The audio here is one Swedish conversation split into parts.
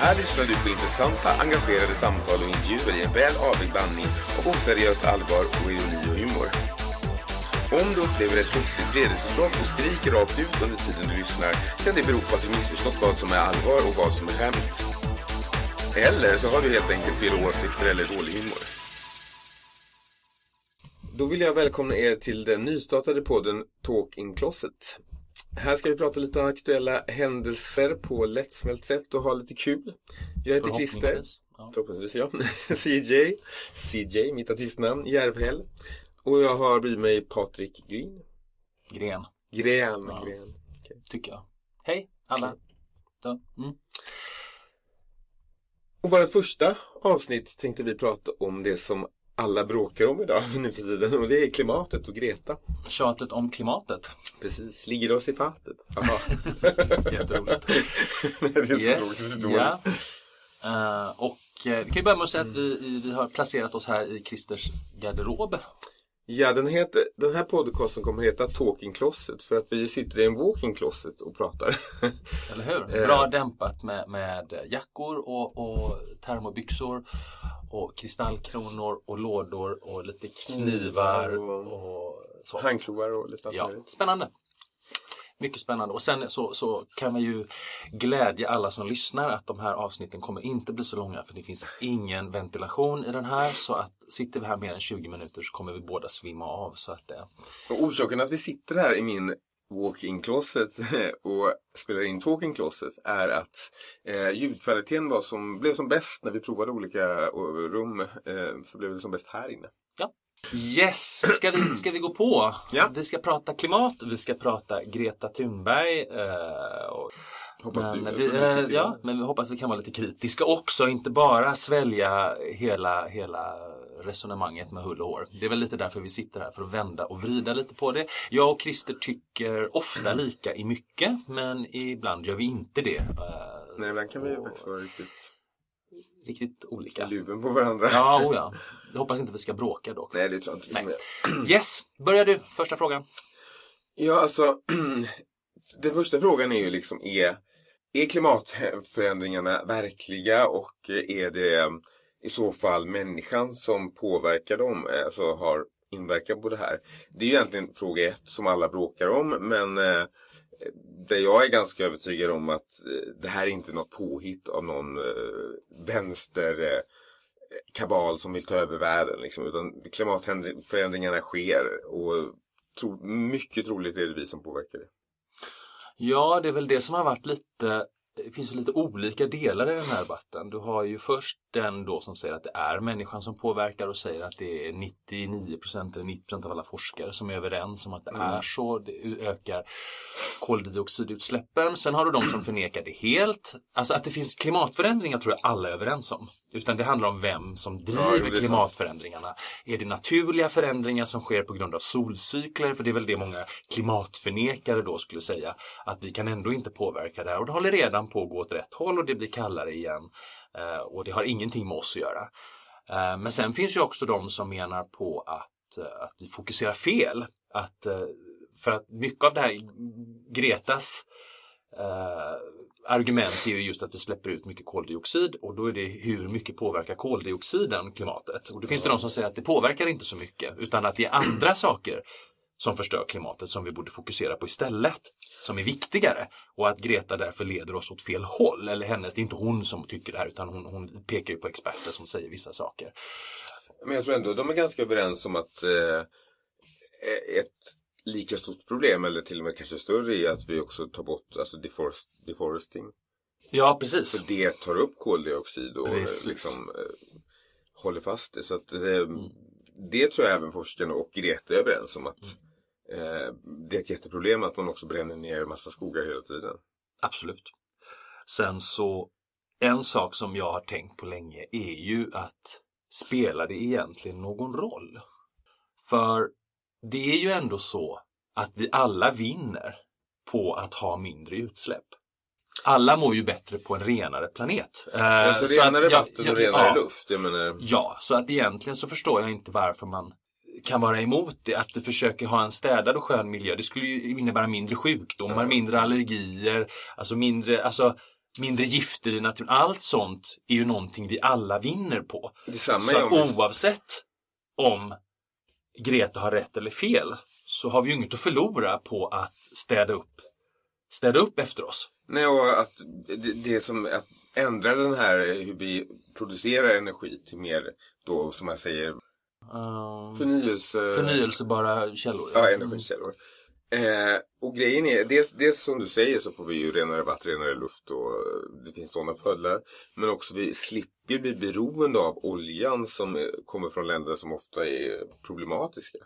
Här lyssnar du på intressanta, engagerade samtal och intervjuer i en väl avvägd blandning av oseriöst allvar och ironi och humor. Om du upplever ett plötsligt vredesutbrott och skriker rakt ut under tiden du lyssnar kan det bero på att du missförstått vad som är allvar och vad som är skämt. Eller så har du helt enkelt fel åsikter eller dålig humor. Då vill jag välkomna er till den nystartade podden Talk in Closet. Här ska vi prata lite aktuella händelser på lättsmält sätt och ha lite kul. Jag heter Christer. Ja. Förhoppningsvis ja. CJ. CJ, mitt artistnamn. Järvhäll. Och jag har bredvid mig Patrik Green. Gren, Gren. Ja. Gren. tycker jag. Hej alla. Så, mm. Och vårt första avsnitt tänkte vi prata om det som alla bråkar om idag nu för tiden. Och det är klimatet och Greta. Tjatet om klimatet. Precis, ligger oss i fatet. Jätteroligt. det är så Yes, roligt. ja. Eh, och eh, vi kan ju börja med att säga att vi, vi har placerat oss här i Christers garderob. Ja, den, heter, den här podcasten kommer heta Talking Closet för att vi sitter i en walking closet och pratar. Eller hur? Eh. Bra dämpat med, med jackor och, och termobyxor och kristallkronor och lådor och lite knivar och så. Handklovar och lite allt Ja, spännande. Mycket spännande. Och sen så, så kan vi ju glädja alla som lyssnar att de här avsnitten kommer inte bli så långa för det finns ingen ventilation i den här. Så att sitter vi här mer än 20 minuter så kommer vi båda svimma av. Så att, eh, Och orsaken att vi sitter här i min walk-in closet och spelar in talking closet är att eh, ljudkvaliteten var som, blev som bäst när vi provade olika eh, rum. Eh, så blev det som bäst här inne. Yes, ska vi, ska vi gå på? Ja. Vi ska prata klimat, vi ska prata Greta Thunberg. Eh, och, Hoppas men, du. vi, eh, ja, men vi hoppas att vi kan vara lite kritiska också. Inte bara svälja hela, hela resonemanget med hull och hår. Det är väl lite därför vi sitter här, för att vända och vrida lite på det. Jag och Christer tycker ofta lika i mycket, men ibland gör vi inte det. Eh, Nej, ibland kan vi och faktiskt vara riktigt Riktigt olika. luven på varandra. Ja, oh ja. Jag hoppas inte vi ska bråka dock. Nej, det tror jag inte. Nej. Yes, börjar du. Första frågan. Ja, alltså. den första frågan är ju liksom, är, är klimatförändringarna verkliga och är det i så fall människan som påverkar dem, alltså har inverkan på det här? Det är ju egentligen fråga ett som alla bråkar om, men eh, där jag är ganska övertygad om att eh, det här är inte något påhitt av någon eh, vänster eh, kabal som vill ta över världen. Liksom, utan klimatförändringarna sker och tro, mycket troligt är det vi som påverkar det. Ja, det är väl det som har varit lite det finns lite olika delar i den här debatten. Du har ju först den då som säger att det är människan som påverkar och säger att det är 99% eller 90% av alla forskare som är överens om att det är så. Det ökar koldioxidutsläppen. Sen har du de som förnekar det helt. Alltså att det finns klimatförändringar tror jag alla är överens om. Utan det handlar om vem som Ja, driver sant. klimatförändringarna. Är det naturliga förändringar som sker på grund av solcykler? För det är väl det många klimatförnekare då skulle säga. Att vi kan ändå inte påverka det här. Och det håller redan på att gå åt rätt håll och det blir kallare igen. Eh, och det har ingenting med oss att göra. Eh, men sen finns ju också de som menar på att, eh, att vi fokuserar fel. Att, för att mycket av det här Gretas argument är ju just att vi släpper ut mycket koldioxid och då är det hur mycket påverkar koldioxiden klimatet? Och då finns det de som säger att det påverkar inte så mycket utan att det är andra saker som förstör klimatet som vi borde fokusera på istället. Som är viktigare. Och att Greta därför leder oss åt fel håll. Eller hennes, det är inte hon som tycker det här utan hon, hon pekar ju på experter som säger vissa saker. Men jag tror ändå de är ganska överens om att eh, ett lika stort problem, eller till och med kanske större, är att vi också tar bort alltså deforest, deforesting. Ja, precis. För det tar upp koldioxid och eh, Precis. liksom, eh, håller fast det. Så att, eh, det tror jag även forskarna och Greta är överens om att eh, det är ett jätteproblem att man också bränner ner massa skogar hela tiden. Absolut. Sen så en sak som jag har tänkt på länge är ju att spelar det egentligen någon roll? För det är ju ändå så att vi alla vinner på att ha mindre utsläpp. Alla mår ju bättre på en renare planet. Eh, Alltså så renare vatten och renare ja. luft. Jag menar, Ja, så att egentligen så förstår jag inte varför man kan vara emot det. Att du försöker ha en städad och skön miljö. Det skulle ju innebära mindre sjukdomar, mindre allergier, alltså mindre, alltså mindre gifter i naturen. Allt sånt är ju någonting vi alla vinner på. detsamma Så att oavsett om Greta har rätt eller fel så har vi ju inget att förlora på att städa upp, städa upp efter oss. Nej, och att det, det som att ändra den här hur vi producerar energi till mer då som jag säger Um, förnyelse... förnyelsebara källor. Ja, energikällor. Eh, och grejen är, dels, dels som du säger så får vi ju renare vatten, renare luft och eh, det finns sådana fördelar. Men också vi slipper bli beroende av oljan som eh, kommer från länder som ofta är problematiska.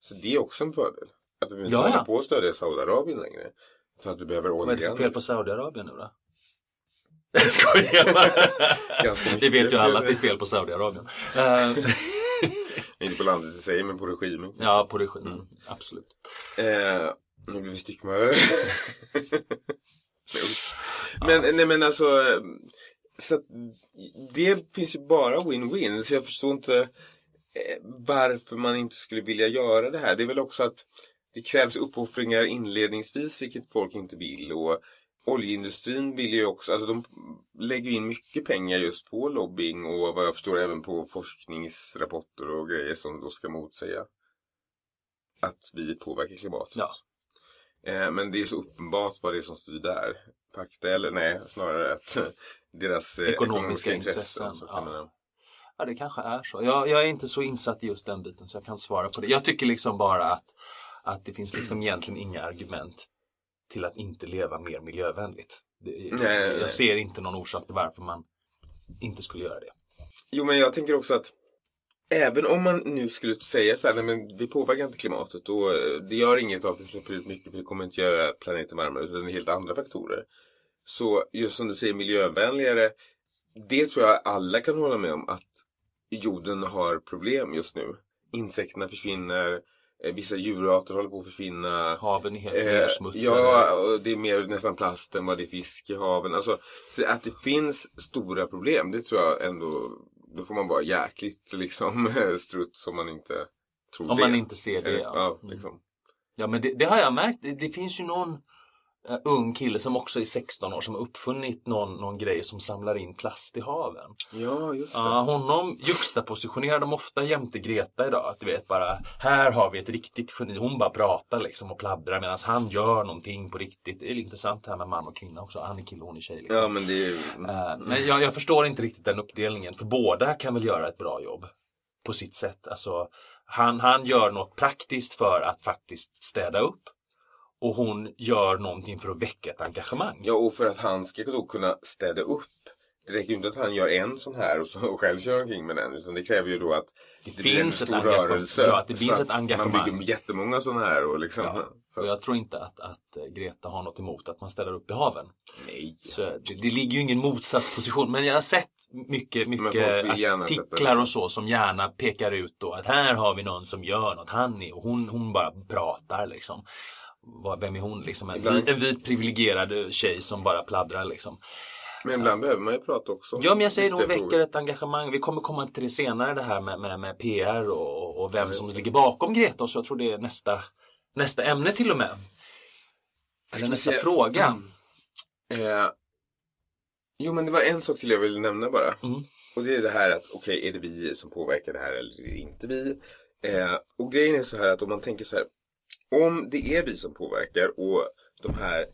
Så det är också en fördel. Att vi inte Ja, ja. håller på att stödja Saudiarabien längre. För att vi behöver Vad är det för oljan. fel på Saudiarabien nu då? Jag skojar bara. Det vet ju alla att det är fel på Saudiarabien. Inte på landet i sig, men på regimen. ja, på regimen. Absolut. Eh, nu blir vi usch. men, nej men alltså. Så det finns ju bara win-win. Så jag förstår inte eh, varför man inte skulle vilja göra det här. Det är väl också att det krävs uppoffringar inledningsvis, vilket folk inte vill. Och oljeindustrin vill ju också, alltså de lägger in mycket pengar just på lobbying och vad jag förstår även på forskningsrapporter och grejer som då ska motsäga att vi påverkar klimatet. Ja. Eh, men det är så uppenbart vad det är som styr där. Fakta eller nej, snarare att deras eh, Ekonomiska ekonomiska, intressen. intressen, ja. Ja, det kanske är så. Jag, jag är inte så insatt i just den biten så jag kan svara på det. Jag tycker liksom bara att, att det finns liksom egentligen inga argument till att inte leva mer miljövänligt. Det, Nej, jag ser inte någon orsak till varför man inte skulle göra det. Jo, men jag tänker också att även om man nu skulle säga så här, nej men vi påverkar inte klimatet och eh, det gör inget av att vi släpper ut mycket för det kommer inte göra planeten varmare utan det är helt andra faktorer. Så just som du säger miljövänligare, det tror jag alla kan hålla med om att jorden har problem just nu. Insekterna försvinner, vissa djurarter håller på att försvinna. Haven är helt Eh, nersmutsade. ja, och det är mer nästan plast än vad det är fisk i haven. Alltså, så att det finns stora problem, det tror jag ändå, då får man vara jäkligt liksom struts om man inte tror Om det. man inte ser det, ja. ja Mm. liksom. Ja men det, det har jag märkt. Det, det finns ju någon eh, ung kille som också är 16 år som har uppfunnit någon, någon grej som samlar in plast i haven. ja, just det. Ja, honom juxtapositionerar de ofta jämte Greta idag. Att du vet bara, här har vi ett riktigt geni. Hon bara pratar liksom och pladdrar medan han gör någonting på riktigt. Det är intressant här med man och kvinna också. Han är kille hon är tjej. Liksom. Ja, men det är. Eh, men jag, jag förstår inte riktigt den uppdelningen. För båda kan väl göra ett bra jobb. På sitt sätt. Alltså, han, han gör något praktiskt för att faktiskt städa upp. Och hon gör någonting för att väcka ett engagemang. Ja, och för att han ska då kunna städa upp. Det räcker ju inte att han gör en sån här och, så, och själv kör omkring med den. Utan det kräver ju då att det, blir en finns ett stor rörelse. Ja, att det finns ett engagemang. Man bygger jättemånga såna här och liksom. Ja, Och jag tror inte att, att Greta har något emot att man ställer upp i haven. nej. Så det, det ligger ju ingen motsatsposition. Men jag har sett mycket, mycket artiklar det. och så som gärna pekar ut då att här har vi någon som gör något. Han är, och hon, hon bara pratar liksom. Vem är hon liksom? En, Ibland- en vit privilegierad tjej som bara pladdrar liksom. Men ibland behöver man ju prata också. Ja men jag säger hon väcker ett engagemang. Vi kommer komma till det senare det här med, med, med PR och, och vem Ja, som ligger bakom Greta. Och så jag tror det är nästa, nästa ämne till och med. Eller nästa se. fråga. Eh, jo, men det var en sak till jag ville nämna bara. Mm. Och det är det här att, okej, är det vi som påverkar det här eller är det inte vi? Eh, och grejen är så här att om man tänker så här. Om det är vi som påverkar och de här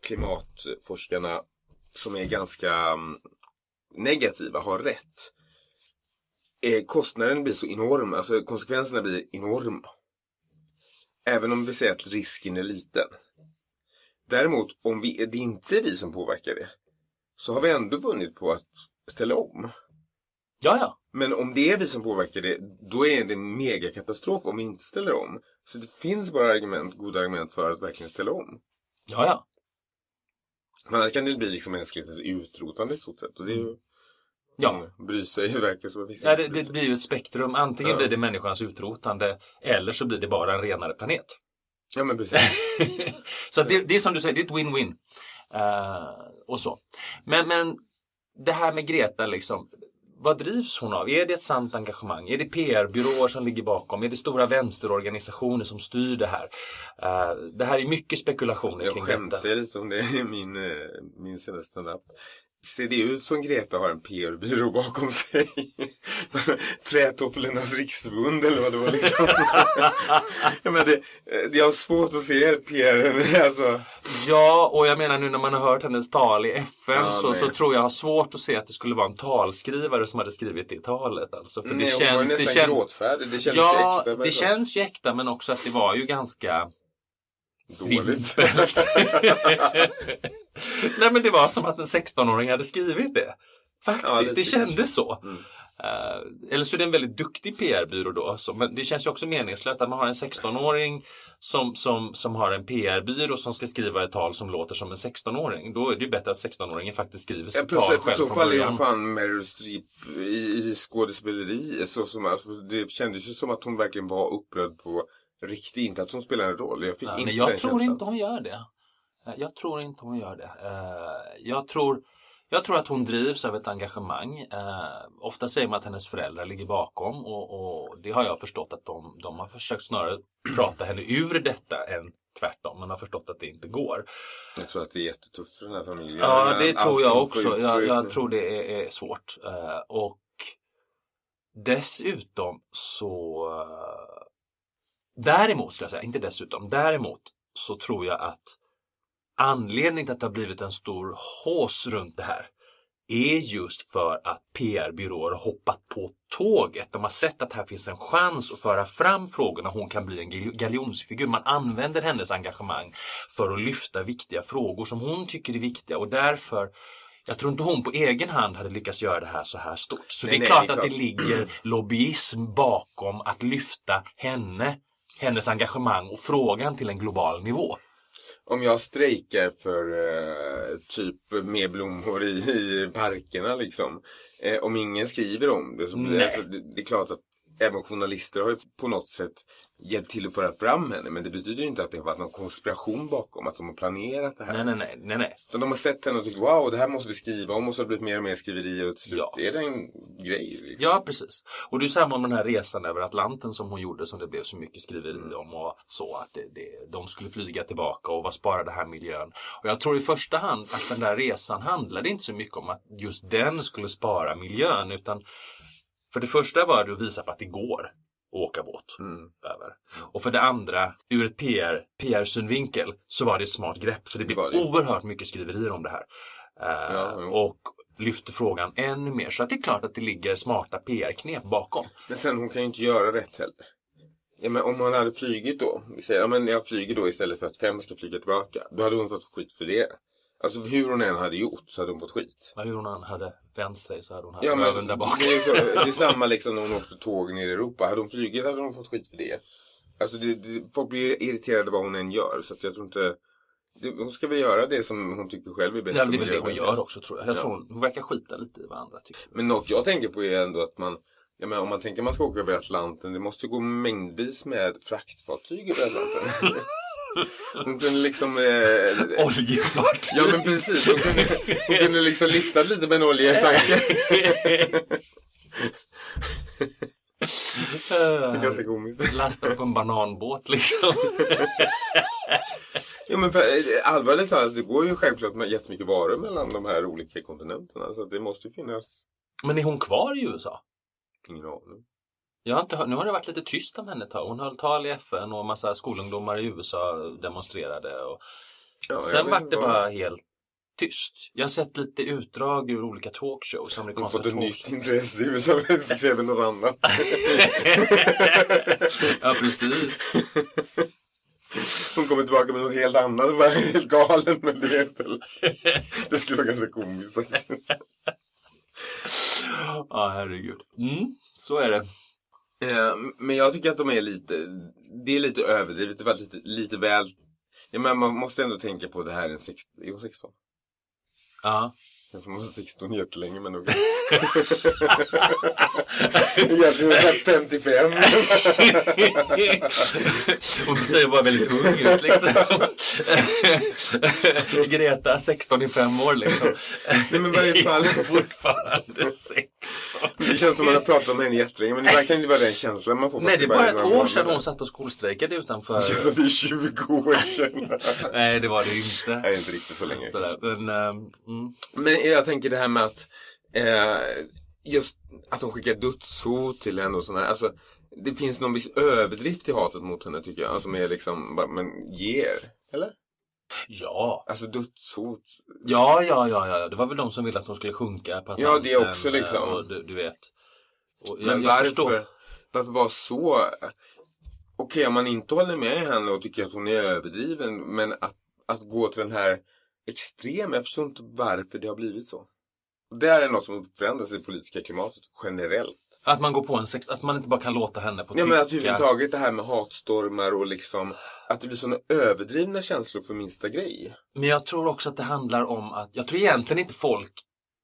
klimatforskarna som är ganska mm, negativa har rätt. Eh, kostnaden blir så enorm, alltså konsekvenserna blir enorma. Även om vi säger att risken är liten. Däremot, om vi, det inte är vi som påverkar det, så har vi ändå vunnit på att ställa om. Ja, ja. Men om det är vi som påverkar det, då är det en megakatastrof om vi inte ställer om. Så det finns bara argument, goda argument för att verkligen ställa om. Ja, ja. Men annars kan det bli liksom mänsklighetens utrotande i stort sett. Och det är ju... Ja. Man bryr sig verkar som vissa Ja, det, det blir ju ett spektrum. Antingen Ja. blir det människans utrotande eller så blir det bara en renare planet. Ja men precis. så det, det är som du säger, det är ett win-win. Eh, och så. Men, men det här med Greta, liksom, vad drivs hon av? Är det ett sant engagemang? Är det PR-byråer som ligger bakom? Är det stora vänsterorganisationer som styr det här? Eh, det här är mycket spekulationer Jag kring skämtar detta. lite om det i min, eh, min senaste standup. Ser det ut som Greta har en PR-byrå bakom sig? Trätofflornas riksförbund eller vad det var liksom. ja, men det, jag har svårt att se PR. Alltså. Ja, och jag menar nu när man har hört hennes tal i FN Ja, så, nej. så tror jag har svårt att se att det skulle vara en talskrivare som hade skrivit det talet. Alltså, för Nej, det hon var känns, det nästan känns, gråtfärdig. Det kändes ja, äkta. det känns ju äkta men också att det var ju ganska Dåligt. simpelt. Nej men det var som att en 16-åring hade skrivit det. Faktiskt, Ja, lite det kändes så. Mm. Eh, eller så är det en väldigt duktig PR-byrå då. Så, men det känns ju också meningslöst att man har en 16-åring som, som, som har en PR-byrå som ska skriva ett tal som låter som en 16-åring. Då är det ju bättre att 16-åringen faktiskt skriver Ja, sitt plus tal att i själv så från fall är hon fan Meryl Streep i, i skådespeleri. Så som, alltså, det kändes ju som att hon verkligen var upprörd på riktigt. Inte att hon spelar en roll. Jag fick Ja, inte men jag den tror känslan. inte hon gör det. Eh, Jag tror inte hon gör det. Eh, Jag tror, jag tror att hon drivs av ett engagemang. Eh, Ofta säger man att hennes föräldrar ligger bakom och, och det har jag förstått att de, de har försökt snarare prata henne ur detta än tvärtom. Man har förstått att det inte går. Jag tror att det är jättetufft för den här familjen. Ja, det tror jag också. Jag, jag tror det är, är svårt. Och dessutom så... Däremot, ska jag säga, inte dessutom, däremot så tror jag att anledningen till att det har blivit en stor hås runt det här är just för att PR-byråer har hoppat på tåget. De har sett att här finns en chans att föra fram frågorna. Hon kan bli en gal- galjonsfigur. Man använder hennes engagemang för att lyfta viktiga frågor som hon tycker är viktiga och därför jag tror inte hon på egen hand hade lyckats göra det här så här stort. Så Nej, det är nej, klart det är att det klart. ligger lobbyism bakom att lyfta henne, hennes engagemang och frågan till en global nivå. Om jag strejkar för eh, typ mer blommor i, i parkerna liksom. Eh, om ingen skriver om det så blir det, alltså, det, det är klart att även journalister har ju på något sätt hjälpt till att föra fram henne. Men det betyder ju inte att det har varit någon konspiration bakom. Att de har planerat det här. Nej, nej, nej, nej, nej. Utan de har sett henne och tyckt wow, det här måste vi skriva om. Och så har det blivit mer och mer skriverier och till slut Ja. är det en grej. Liksom. Ja, precis. Och det är samma med den här resan över Atlanten som hon gjorde som det blev så mycket skriveri om och så att det, det, de skulle flyga tillbaka och vad sparar det här miljön? Och jag tror i första hand att den där resan handlade inte så mycket om att just den skulle spara miljön utan för det första var det att visa på att det går att åka båt Mm. över. Och för det andra, ur ett PR, PR-synvinkel så var det ett smart grepp. För det blev det. oerhört mycket skriverier om det här. Eh, Ja, jo. och lyfte frågan ännu mer. Så att det är klart att det ligger smarta PR-knep bakom. Men sen hon kan ju inte göra rätt heller. Ja, men om hon hade flugit då. Vi säger, ja men jag flyger då istället för att fem ska flyga tillbaka. Då hade hon fått skit för det. Alltså hur hon än hade gjort så hade hon fått skit. Men hur hon än hade vänt sig så hade hon haft Ja, röven där bak. det, är så, det är samma liksom när hon åkte tåg ner i Europa. Hade hon flugit hade hon fått skit för det. Alltså det, det, folk blir irriterade vad hon än gör. Så att jag tror inte... Det, hon ska väl göra det som hon tycker själv är bäst. Ja, det är väl det hon gör också tror jag. Jag Ja. tror hon, hon verkar skita lite i vad andra tycker. Men något jag tänker på är ändå att man... Ja, men om man tänker att man ska åka över Atlanten. Det måste ju gå mängdvis med fraktfartyg över Atlanten. Hon kunde liksom... Eh, Oljefart! Ja men precis, hon kunde, hon kunde liksom lyfta lite med en oljetanke. Ganska komiskt. Lasta på en bananbåt liksom. Jo men för, eh, allvarligt talat, det går ju självklart med jättemycket varor mellan de här olika kontinenterna. Så det måste ju finnas, Men är hon kvar i USA? ingen aning. Jag har inte hört, nu har det varit lite tyst om henne ett tag. Hon höll tal i FN och massa skolungdomar i USA demonstrerade. Och Ja, sen vart det vad- bara helt tyst. Jag har sett lite utdrag ur olika talkshows. Hon har fått ett nytt intresse i USA, med något annat. ja, precis. Hon kommer tillbaka med något helt annat och var helt galen med det istället. Det skulle vara ganska komiskt faktiskt. Ja, herregud. Mm, så är det. Eh, Men jag tycker att de är lite, det är lite överdrivet, det var lite, lite väl, ja, men man måste ändå tänka på det här är en 16, 16? Ja. Jag som var 16 jättelänge men okej. Egentligen är jag 55. Hon ser bara väldigt ung ut liksom. Greta, 16 i fem år liksom. Nej men i varje fall. Fortfarande 16. Det känns som man har pratat om henne jättelänge men det verkar inte vara den känslan man får. Nej, det är bara ett år sedan hon satt och skolstrejkade utanför. Det känns som det är 20 år sedan. Nej, det var det inte. Nej, inte riktigt så länge. Sådär. Men, ehm, mm. Men jag tänker det här med att eh, just att de skickar dödshot till henne och sådär. Alltså, det finns någon viss överdrift i hatet mot henne tycker jag. Som är liksom, bara, men ger. Eller? Ja. Alltså dödshot. Ja, ja, ja, ja. Det var väl de som ville att hon skulle sjunka på Ja, det Atlanten, också, liksom. eh, Och du, du vet. Och jag, Men jag förstår. varför, varför vara så? Okej, om man inte håller med henne och tycker att hon är överdriven. Men att, att gå till den här extrema. Jag förstår inte varför det har blivit så. Det här är något som förändras i det politiska klimatet generellt. Att man går på en sex, att man inte bara kan låta henne få Ja men att tycka. överhuvudtaget det här med hatstormar och liksom att det blir sådana överdrivna känslor för minsta grej. Men jag tror också att det handlar om att, jag tror egentligen inte folk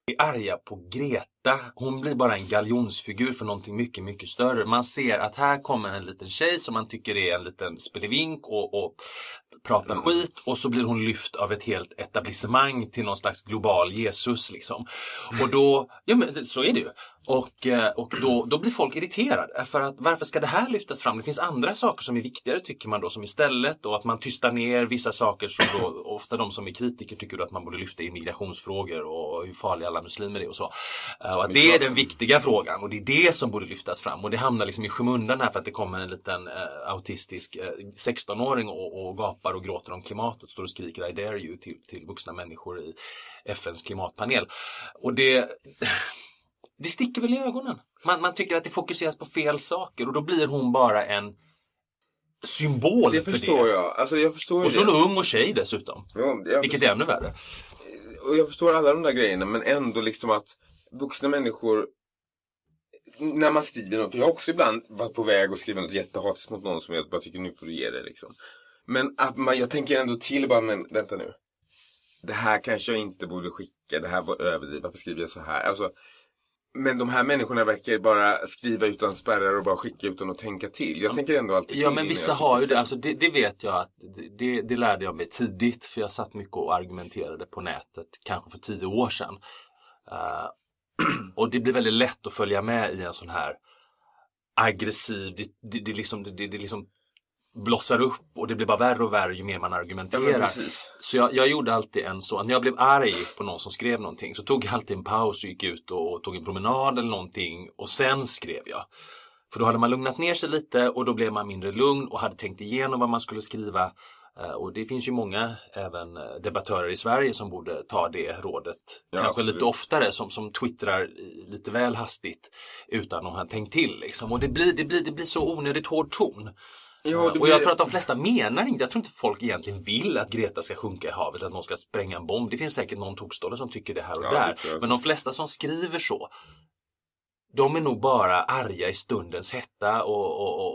är arga på Greta. Hon blir bara en galjonsfigur för någonting mycket, mycket större. Man ser att här kommer en liten tjej som man tycker är en liten spelevink och, och pratar skit och så blir hon lyft av ett helt etablissemang till någon slags global Jesus liksom. Och då, ja men så är det ju. Och, eh, och då, då blir folk irriterade. För att varför ska det här lyftas fram? Det finns andra saker som är viktigare tycker man då som istället och att man tystar ner vissa saker som då ofta de som är kritiker tycker att man borde lyfta immigrationsfrågor och hur farliga alla muslimer är och så. Att det är den viktiga frågan och det är det som borde lyftas fram och det hamnar liksom i skymundan här för att det kommer en liten eh, autistisk eh, 16-åring och, och gapar och gråter om klimatet och står och skriker I dare you till, till vuxna människor i FNs klimatpanel. Och det det sticker väl i ögonen. Man, man tycker att det fokuseras på fel saker och då blir hon bara en symbol Det för förstår det. jag. Alltså jag förstår Och så det. en ung och tjej dessutom. Ja, Vilket är ännu värre. och jag förstår alla de där grejerna men ändå liksom att vuxna människor när man skriver något, jag har också ibland varit på väg att skriva något jättehatiskt mot någon som jag bara tycker nu får du ge det liksom. Men att man, jag tänker ändå till bara, men vänta nu. Det här kanske jag inte borde skicka, det här var överdrivet, varför skriver jag så här? Alltså, men de här människorna verkar bara skriva utan spärrar och bara skicka utan att tänka till. Jag tänker ändå alltid Ja till men vissa har ju det. Alltså det, det vet jag att det, det lärde jag mig tidigt. För jag satt mycket och argumenterade på nätet. Kanske för tio år sedan. Eh, och det blir väldigt lätt att följa med i en sån här aggressiv, det, det, det, liksom, det, det liksom blossar upp och det blir bara värre och värre ju mer man Ja, argumenterar. men precis. Så jag, jag gjorde alltid en så, när jag blev arg på någon som skrev någonting så tog jag alltid en paus och gick ut och, tog en promenad eller någonting och sen skrev jag. För då hade man lugnat ner sig lite och då blev man mindre lugn och hade tänkt igenom vad man skulle skriva. Eh, Och det finns ju många även eh, debattörer i Sverige som borde ta det rådet. Ja, Kanske absolut. lite oftare som, som twittrar lite väl hastigt utan att ha tänkt till. Liksom. Och det blir, det, blir, det blir så onödigt hård ton. Ja, det och jag blir- tror att de flesta menar inte, jag tror inte folk egentligen vill att Greta ska sjunka i havet, att någon ska spränga en bomb. Det finns säkert någon tokstolle som tycker det här och Ja, där. Men de flesta som skriver så, de är nog bara arga i stundens hetta och, och, och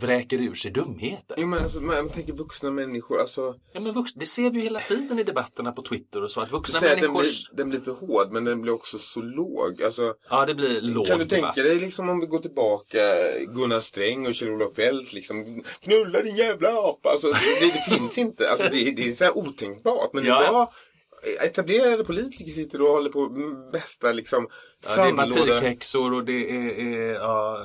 vräker ur sig dumheter. Jo men alltså, man tänker vuxna människor, alltså. Ja, men vux, det ser vi ju hela tiden i debatterna på Twitter och så, att vuxna säger att den människors... blir, den blir för hård men den blir också så låg. Alltså, Ja, det blir låg kan du debatt. tänka dig liksom om vi går tillbaka Gunnar Sträng och Kjell-Olof Feldt liksom Knulla din jävla apa. Alltså, det, det finns inte. Alltså, det, det är så otänkbart. Men ja. idag etablerade politiker sitter och håller på bästa liksom Ja, det är batikexor och det är, är ja.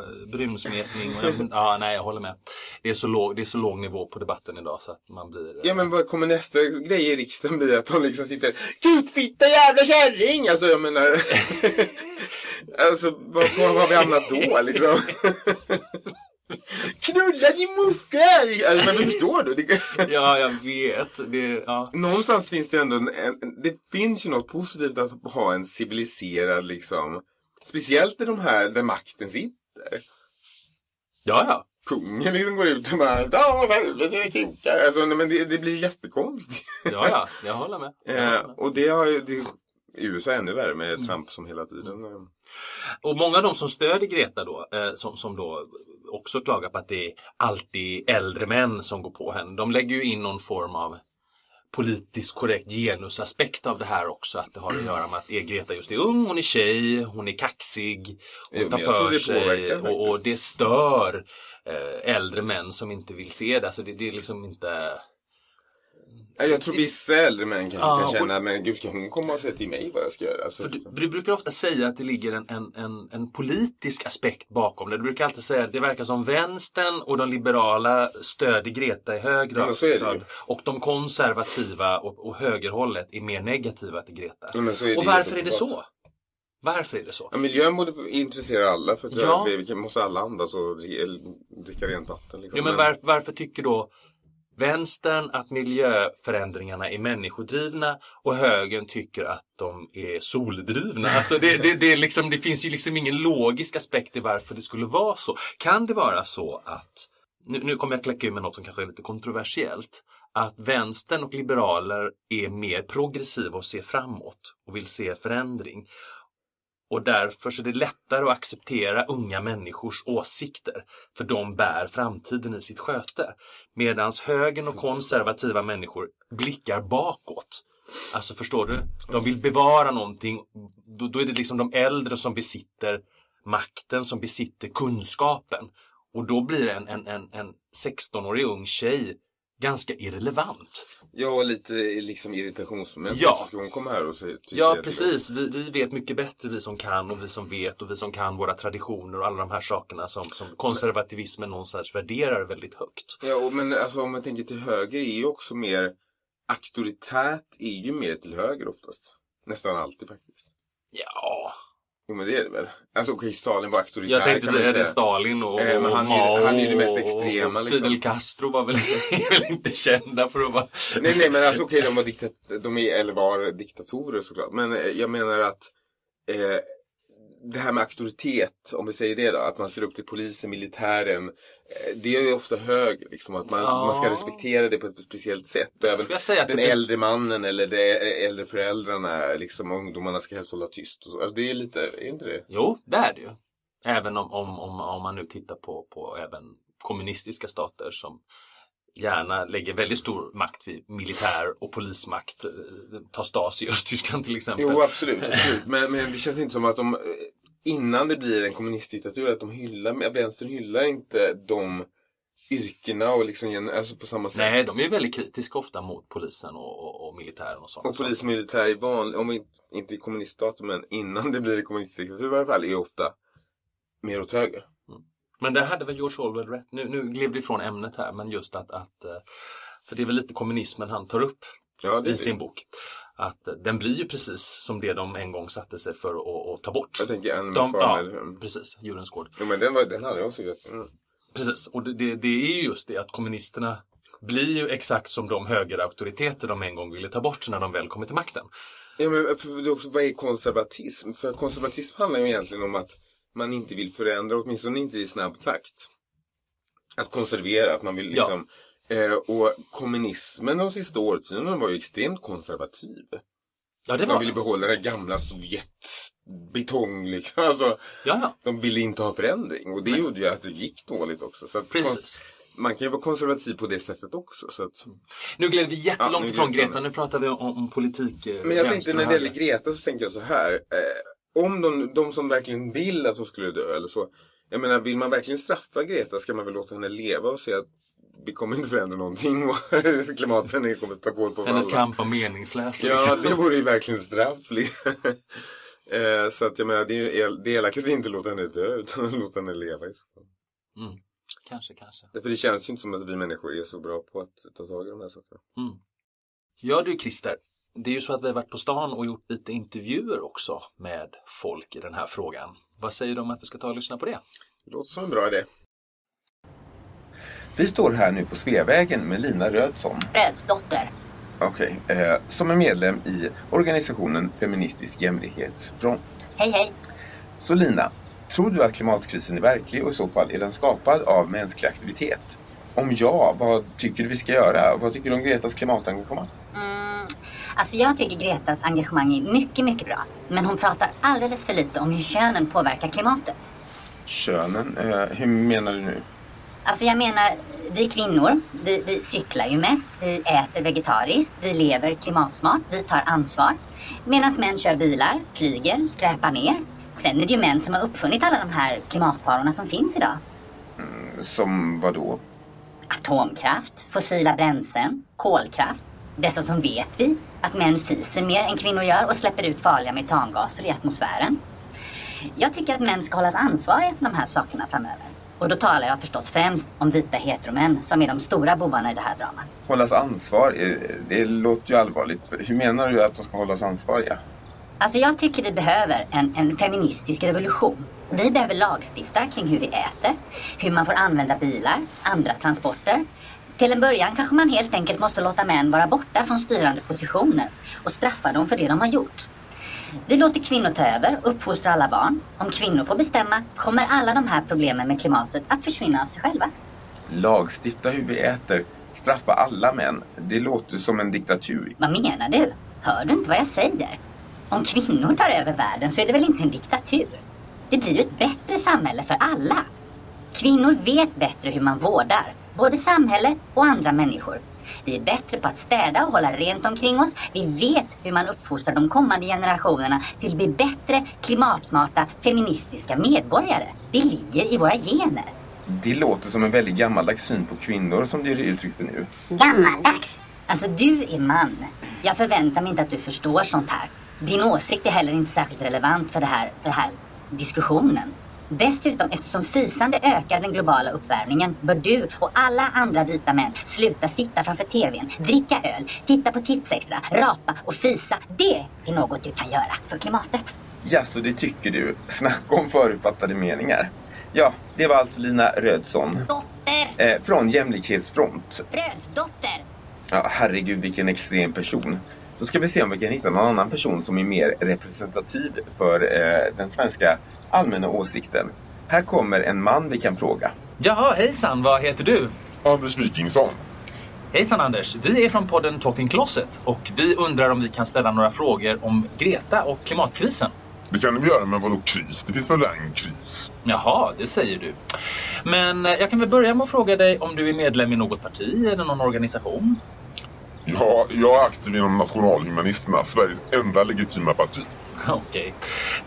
Och, jag- ja, nej, jag håller med. Det är, så låg, det är så låg nivå på debatten idag så att man blir... Ja men vad kommer nästa grej i riksdagen bli? Att de liksom sitter Kukfitta jävla kärring! Alltså jag menar Alltså vad, vad har vi hamnat då liksom? Knulla din muffel! Alltså, men du förstår du? Det, Ja, jag vet. Det, ja. någonstans finns det ändå en, en, Det finns ju något positivt att ha en civiliserad liksom Speciellt i de här där makten sitter. ja, ja. Kungen liksom går ut och bara Ja, helvete kukar. Alltså, men det, det blir jättekonstigt. Ja, ja. Jag håller med. Jag Eh, håller med. och det har ju det, USA är ännu värre med Trump som hela tiden. eh, Och många av de som stödjer Greta då, eh, som, som då också klagar på att det är alltid äldre män som går på henne. De lägger ju in någon form av politiskt korrekt genusaspekt av det här också. Att det har att göra med att Greta just är ung, hon är tjej, hon är kaxig, hon tar för sig och, och det stör eh, äldre män som inte vill se det. Alltså det, det är liksom inte... Ja, Jag tror vissa äldre män kanske Ja, kan och- känna, men gud ska hon komma och säga till mig vad jag ska göra? Alltså, För du, du brukar ofta säga att det ligger en, en, en, en politisk aspekt bakom det. Du brukar alltid säga att det verkar som vänstern och de liberala stödjer Greta i hög Ja, grad. så ju. Och de konservativa och, och högerhållet är mer negativa till Greta. Ja, så och varför är det så? Varför är det så? Ja, miljön borde intressera alla för att Ja. vi, måste alla andas och dricka, rent vatten. Liksom. Jo, men var, varför tycker då vänstern att miljöförändringarna är människodrivna och högern tycker att de är soldrivna? Alltså det, det, det, liksom, det finns ju liksom ingen logisk aspekt i varför det skulle vara så. Kan det vara så att, nu, nu kommer jag kläcka ur med något som kanske är lite kontroversiellt, att vänstern och liberaler är mer progressiva och ser framåt och vill se förändring. Och därför så är det lättare att acceptera unga människors åsikter. För de bär framtiden i sitt sköte. Medan högern och konservativa människor blickar bakåt. Alltså förstår du? De vill bevara någonting. Då, då är det liksom de äldre som besitter makten, som besitter kunskapen. Och då blir en, en, en, en 16-årig ung tjej ganska irrelevant. Ja, lite liksom irritationsmoment. Ja. Ska hon komma här och säga, Ja, precis. Vi, vi vet mycket bättre, vi som kan och vi som vet och vi som kan våra traditioner och alla de här sakerna som, som konservativismen någonstans värderar väldigt högt. Ja, och, men alltså, om man tänker till höger är ju också mer auktoritärt är ju mer till höger oftast. Nästan alltid faktiskt. Ja, Jo men det är det väl. Alltså okej, Stalin var auktoritär jag tänkte säga det. Stalin och, Eh, och han är- Mao han är ju det mest extrema, liksom. Fidel Castro var väl, är väl inte kända för att vara... Nej, nej, men alltså okej, de var diktat de är, eller var diktatorer såklart. Men eh, jag menar att eh, det här med auktoritet, om vi säger det då, att man ser upp till polisen, militären. Eh, det är ju ofta höger, liksom. Att man, Ja. man ska respektera det på ett speciellt sätt. Och även den blir- äldre mannen eller de äldre föräldrarna, liksom ungdomarna ska helst hålla tyst. Alltså, det är lite, är inte det? Jo, det är det ju. Även om, om, om, om man nu tittar på, på även kommunistiska stater som gärna lägger väldigt stor makt vid militär och polismakt. Eh, Ta Stasi i Östtyskland till exempel. Jo, absolut. absolut. Men, men det känns inte som att de, eh, innan det blir en kommunistdiktatur, att de hyllar, vänstern hyllar inte de yrkena och liksom, alltså på samma sätt. Nej, de är väldigt kritiska ofta mot polisen och, och, och militären och sånt. Och polis och militär i vanlig, om vi inte i kommuniststater, men innan det blir en kommunistdiktatur i varje fall, är ofta mer åt höger. Men där hade väl George Orwell rätt. Nu, nu gled vi ifrån ämnet här, men just att, att eh, för det är väl lite kommunismen han tar upp Ja, det i sin bok. Att eh, den blir ju precis som det de en gång satte sig för att, att ta bort. Jag tänker Animal De, Farm. ja, precis. Djurens gård. Jo, men den, var, den hade jag sett. Mm. Precis, och det, det, det är ju just det att kommunisterna blir ju exakt som de högerauktoriteter de en gång ville ta bort när de väl kommer till makten. Ja, men för det också, vad är konservatism? För konservatism handlar ju egentligen om att man inte vill förändra, åtminstone inte i snabb takt. Att konservera, att man vill liksom... Eh, och kommunismen de sista årtiondena var ju extremt konservativ. Ja, det Man ville det. behålla den gamla Sovjetbetong liksom. Alltså, Ja, ja. de ville inte ha förändring. Och det gjorde ju att det gick dåligt också. Så Precis. man kan ju vara konservativ på det sättet också. Så att... Nu gled vi jättelångt Ja, vi Greta. Nu pratar vi om, om politik. eh, Men jag tänkte när det gäller. Greta så tänker jag så här. Eh, om de, de som verkligen vill att hon skulle dö eller så. Jag menar, vill man verkligen straffa Greta ska man väl låta henne leva och säga att vi kommer inte förändra någonting och klimatförändringen kommer ta koll på oss Hennes alla. kamp var meningslös. Ja, liksom. det vore ju verkligen straff. eh, så att jag menar, det är el- det elakaste är inte att låta henne dö utan att låta henne leva. i så fall. Mm. Kanske, kanske. Därför det känns ju inte som att vi människor är så bra på att ta tag i de här sakerna. Mm. Ja du Christer, det är ju så att vi har varit på stan och gjort lite intervjuer också med folk i den här frågan. Vad säger du om att vi ska ta och lyssna på det? Det låter som en bra idé. Vi står här nu på Sveavägen med Lina Rödsson. Rödsdotter. Okej, eh, som är medlem i organisationen Feministisk jämlikhetsfront. Hej hej. Så Lina, tror du att klimatkrisen är verklig och i så fall är den skapad av mänsklig aktivitet? Om ja, vad tycker du vi ska göra? Vad tycker du om Gretas klimatengagemang? Mm, alltså jag tycker Gretas engagemang är mycket, mycket bra. Men hon pratar alldeles för lite om hur könen påverkar klimatet. Könen, eh, hur menar du nu? Alltså jag menar, vi kvinnor, vi, vi cyklar ju mest, vi äter vegetariskt, vi lever klimatsmart, vi tar ansvar. Medan män kör bilar, flyger, skräpar ner. Sen är det ju män som har uppfunnit alla de här klimatfarorna som finns idag. Som vad då? Atomkraft, fossila bränslen, kolkraft. Dessutom vet vi att män fiser mer än kvinnor gör och släpper ut farliga metangaser i atmosfären. Jag tycker att män ska hållas ansvariga för de här sakerna framöver. Och då talar jag förstås främst om vita heteromän som är de stora bovarna i det här dramat. Hållas ansvar? Eh, Det låter ju allvarligt. Hur menar du att de ska hållas ansvariga? Alltså jag tycker vi behöver en, en feministisk revolution. Vi behöver lagstifta kring hur vi äter, hur man får använda bilar, andra transporter. Till en början kanske man helt enkelt måste låta män vara borta från styrande positioner och straffa dem för det de har gjort. Vi låter kvinnor ta över och uppfostra alla barn. Om kvinnor får bestämma kommer alla de här problemen med klimatet att försvinna av sig själva. Lagstifta hur vi äter, straffa alla män. Det låter som en diktatur. Vad menar du? Hör du inte vad jag säger? Om kvinnor tar över världen så är det väl inte en diktatur? Det blir ju ett bättre samhälle för alla. Kvinnor vet bättre hur man vårdar, både samhället och andra människor. Vi är bättre på att städa och hålla rent omkring oss. Vi vet hur man uppfostrar de kommande generationerna till att bli bättre, klimatsmarta, feministiska medborgare. Det ligger i våra gener. Det låter som en väldigt gammaldags syn på kvinnor som du ger uttryck för nu. Gammaldags! Alltså du är man. Jag förväntar mig inte att du förstår sånt här. Din åsikt är heller inte särskilt relevant för, det här, den här diskussionen. Dessutom, eftersom fisande ökar den globala uppvärmningen bör du och alla andra vita män sluta sitta framför TVn, dricka öl, titta på Tipsextra, rapa och fisa. Det är något du kan göra för klimatet. Ja, så det tycker du. Snacka om förutfattade meningar. Ja, det var alltså Lina Rödsson Dotter! eh, från Jämlikhetsfront. Brödsdotter! Ja, herregud vilken extrem person. Då ska vi se om vi kan hitta någon annan person som är mer representativ för eh, den svenska allmänna åsikten. Här kommer en man vi kan fråga. Jaha, hejsan, vad heter du? Anders Wikingsson. Hejsan Anders, vi är från podden Talking Closet och vi undrar om vi kan ställa några frågor om Greta och klimatkrisen. Det kan du göra, men vadå kris? Det finns väl en kris? Jaha, det säger du. Men eh, jag kan väl börja med att fråga dig om du är medlem i något parti eller någon organisation? Ja, jag är aktiv inom Nationalhumanisterna, Sveriges enda legitima parti. Okej,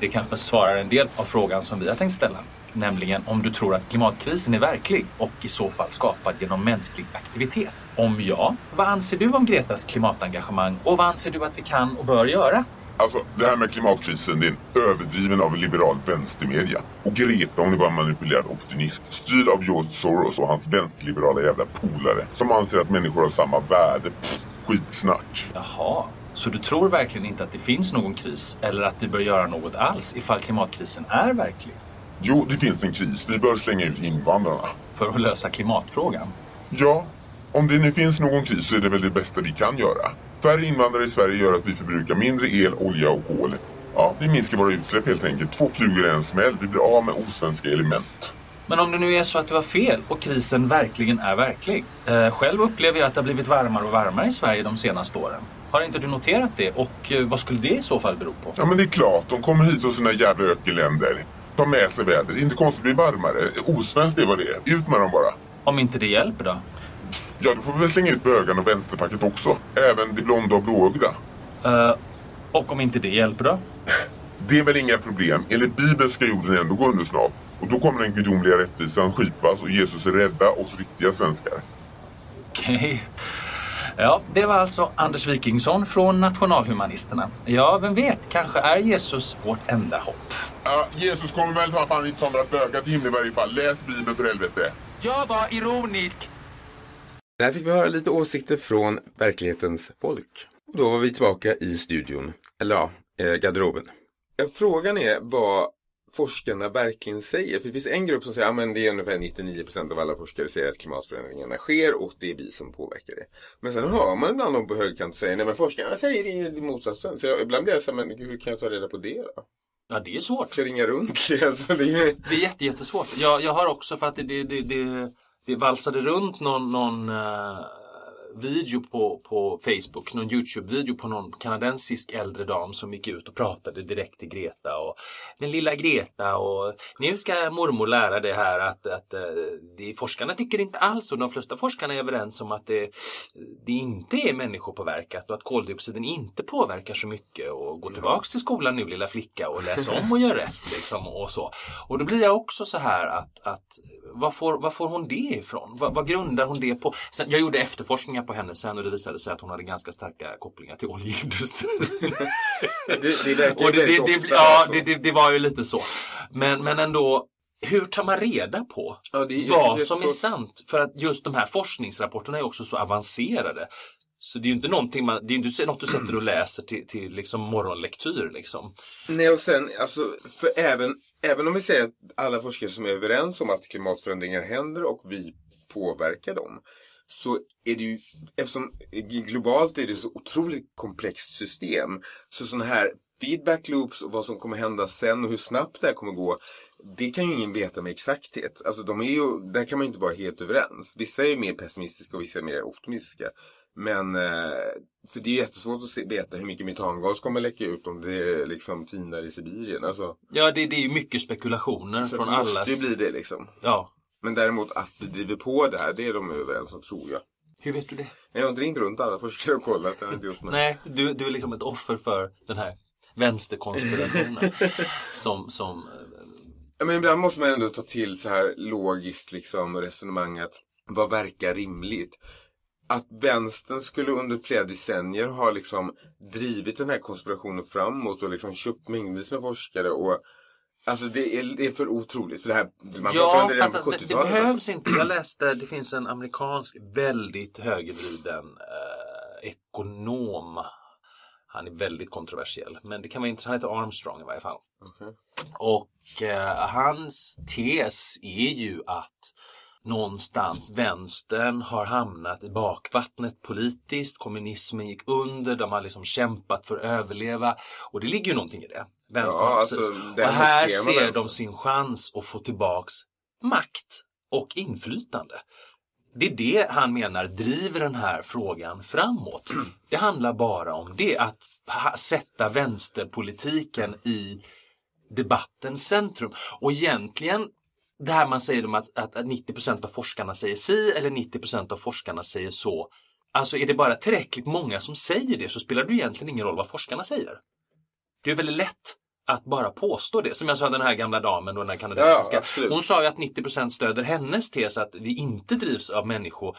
det kanske svarar en del av frågan som vi har tänkt ställa. Nämligen om du tror att klimatkrisen är verklig och i så fall skapad genom mänsklig aktivitet. Om ja, vad anser du om Gretas klimatengagemang och vad anser du att vi kan och bör göra? Alltså, det här med klimatkrisen, det är en överdriven av liberal vänstermedia. Och Greta, hon är bara en manipulerad optimist. Styrd av George Soros och hans vänsterliberala jävla polare. Som anser att människor har samma värde. Pff, skitsnack. Jaha, så du tror verkligen inte att det finns någon kris eller att vi bör göra något alls ifall klimatkrisen är verklig? Jo, det finns en kris. Vi bör slänga ut invandrarna. För att lösa klimatfrågan? Ja, om det nu finns någon kris så är det väl det bästa vi kan göra. Färre invandrare i Sverige gör att vi förbrukar mindre el, olja och kol. Ja, vi minskar våra utsläpp helt enkelt. Två flugor i en smäll. Vi blir av med osvenska element. Men om det nu är så att du har fel och krisen verkligen är verklig. Eh, själv upplever jag att det har blivit varmare och varmare i Sverige de senaste åren. Har inte du noterat det? Och eh, vad skulle det i så fall bero på? Ja men det är klart, de kommer hit från sina jävla ökenländer. Ta med sig vädret. Inte konstigt det blir varmare. Osvenskt är vad det är. Ut med dem bara. Om inte det hjälper då? Ja, då får vi väl slänga ut bögarna och vänsterfacket också. Även de blonda och blåögda. Eh, och om inte det hjälper då? Det är väl inga problem. Enligt Bibeln ska jorden ändå gå under snart. Och då kommer den gudomliga rättvisan skipas och Jesus är rädda oss riktiga svenskar. Okej. Ja, det var alltså Anders Wikingsson från Nationalhumanisterna. Ja, vem vet, kanske är Jesus vårt enda hopp. Ja, Jesus kommer väl ta fan inte ta några bögar till himlen i varje fall. Läs Bibeln för helvete. Jag var ironisk. Där fick vi höra lite åsikter från verklighetens folk. Och då var vi tillbaka i studion, eller ja, eh, garderoben. Frågan är vad forskarna verkligen säger. För det finns en grupp som säger att ja, det är ungefär 99% av alla forskare säger att klimatförändringarna sker och det är vi som påverkar det. Men sen hör man ibland dem på högkant säga nej men forskarna säger det i motsatsen. Så jag, ibland blir jag så här, men hur kan jag ta reda på det då? Ja, det är svårt. Ska ringa runt? alltså, det är. Det är jätte, jättesvårt. Jag, jag har också för att det, det, det, det, valsade runt någon, någon eh, video på, på Facebook, någon Youtube-video på någon kanadensisk äldre dam som gick ut och pratade direkt till Greta. Och, Men lilla Greta och nu ska mormor lära dig här att, att eh, det, forskarna tycker inte alls och de flesta forskarna är överens om att det, det inte är människopåverkat och att koldioxiden inte påverkar så mycket. Och gå tillbaks till skolan nu lilla flicka och läs om och gör rätt. Liksom, och, så. och då blir jag också så här att, att vad, får, vad får hon det ifrån? Vad, vad grundar hon det på? Sen, jag gjorde efterforskningar på henne sen och det visade sig att hon hade ganska starka kopplingar till oljeindustrin. Det, det verkar och det, väldigt det, det, ofta, ja, det, det, det var ju lite så. Men, men ändå, hur tar man reda på Ja, vad som så- är sant? För att just de här forskningsrapporterna är också så avancerade. Så det är ju inte någonting man, det är inte något du sätter och läser till, till liksom morgonlektyr liksom. Nej, och sen, alltså, för även, även om vi säger att alla forskare som är överens om att klimatförändringar händer och vi påverkar dem. Så är det ju, eftersom globalt är det så otroligt komplext system. Så sådana här feedback loops och vad som kommer hända sen och hur snabbt det här kommer gå. Det kan ju ingen veta med exakthet. Alltså de är ju, där kan man ju inte vara helt överens. Vissa är mer pessimistiska och vissa är mer optimistiska. Men, eh, för det är jättesvårt att se, veta hur mycket metangas kommer läcka ut om det liksom tinar i Sibirien. Alltså, Ja, det, det är ju mycket spekulationer så från det måste ju bli det liksom. Ja. Men däremot att vi driver på det här, det är de överens om tror jag. Hur vet du det? Jag har inte ringt runt alla forskare och kollat, jag har inte gjort något. Nej, du, du är liksom ett offer för den här vänsterkonspirationen. som, som... Ja, men ibland måste man ändå ta till så här logiskt liksom resonemang att vad verkar rimligt? Att vänstern skulle under flera decennier ha liksom drivit den här konspirationen framåt och liksom köpt mängder med forskare och Alltså det är, det är för otroligt. För det här, man Ja, om det fast på det, det 70-talet. behövs alltså. inte. Jag läste, det finns en amerikansk väldigt högervriden eh, ekonom. Han är väldigt kontroversiell, men det kan vara intressant. Han heter Armstrong i varje fall. Okej. Och eh, hans tes är ju att någonstans vänstern har hamnat i bakvattnet politiskt. Kommunismen gick under, de har liksom kämpat för att överleva. Och det ligger ju någonting i det. Vänstern, Ja, alltså, och här ser vänstern. de sin chans att få tillbaks makt och inflytande. Det är det han menar driver den här frågan framåt. Det handlar bara om det, att sätta vänsterpolitiken i debattens centrum. Och egentligen det här man säger om att, att, att 90% av forskarna säger si eller 90% av forskarna säger så. Alltså är det bara tillräckligt många som säger det så spelar det egentligen ingen roll vad forskarna säger. Det är väldigt lätt att bara påstå det. Som jag sa den här gamla damen och den här kanadensiska. Ja. Hon sa ju att 90% stöder hennes tes att vi inte drivs av människor.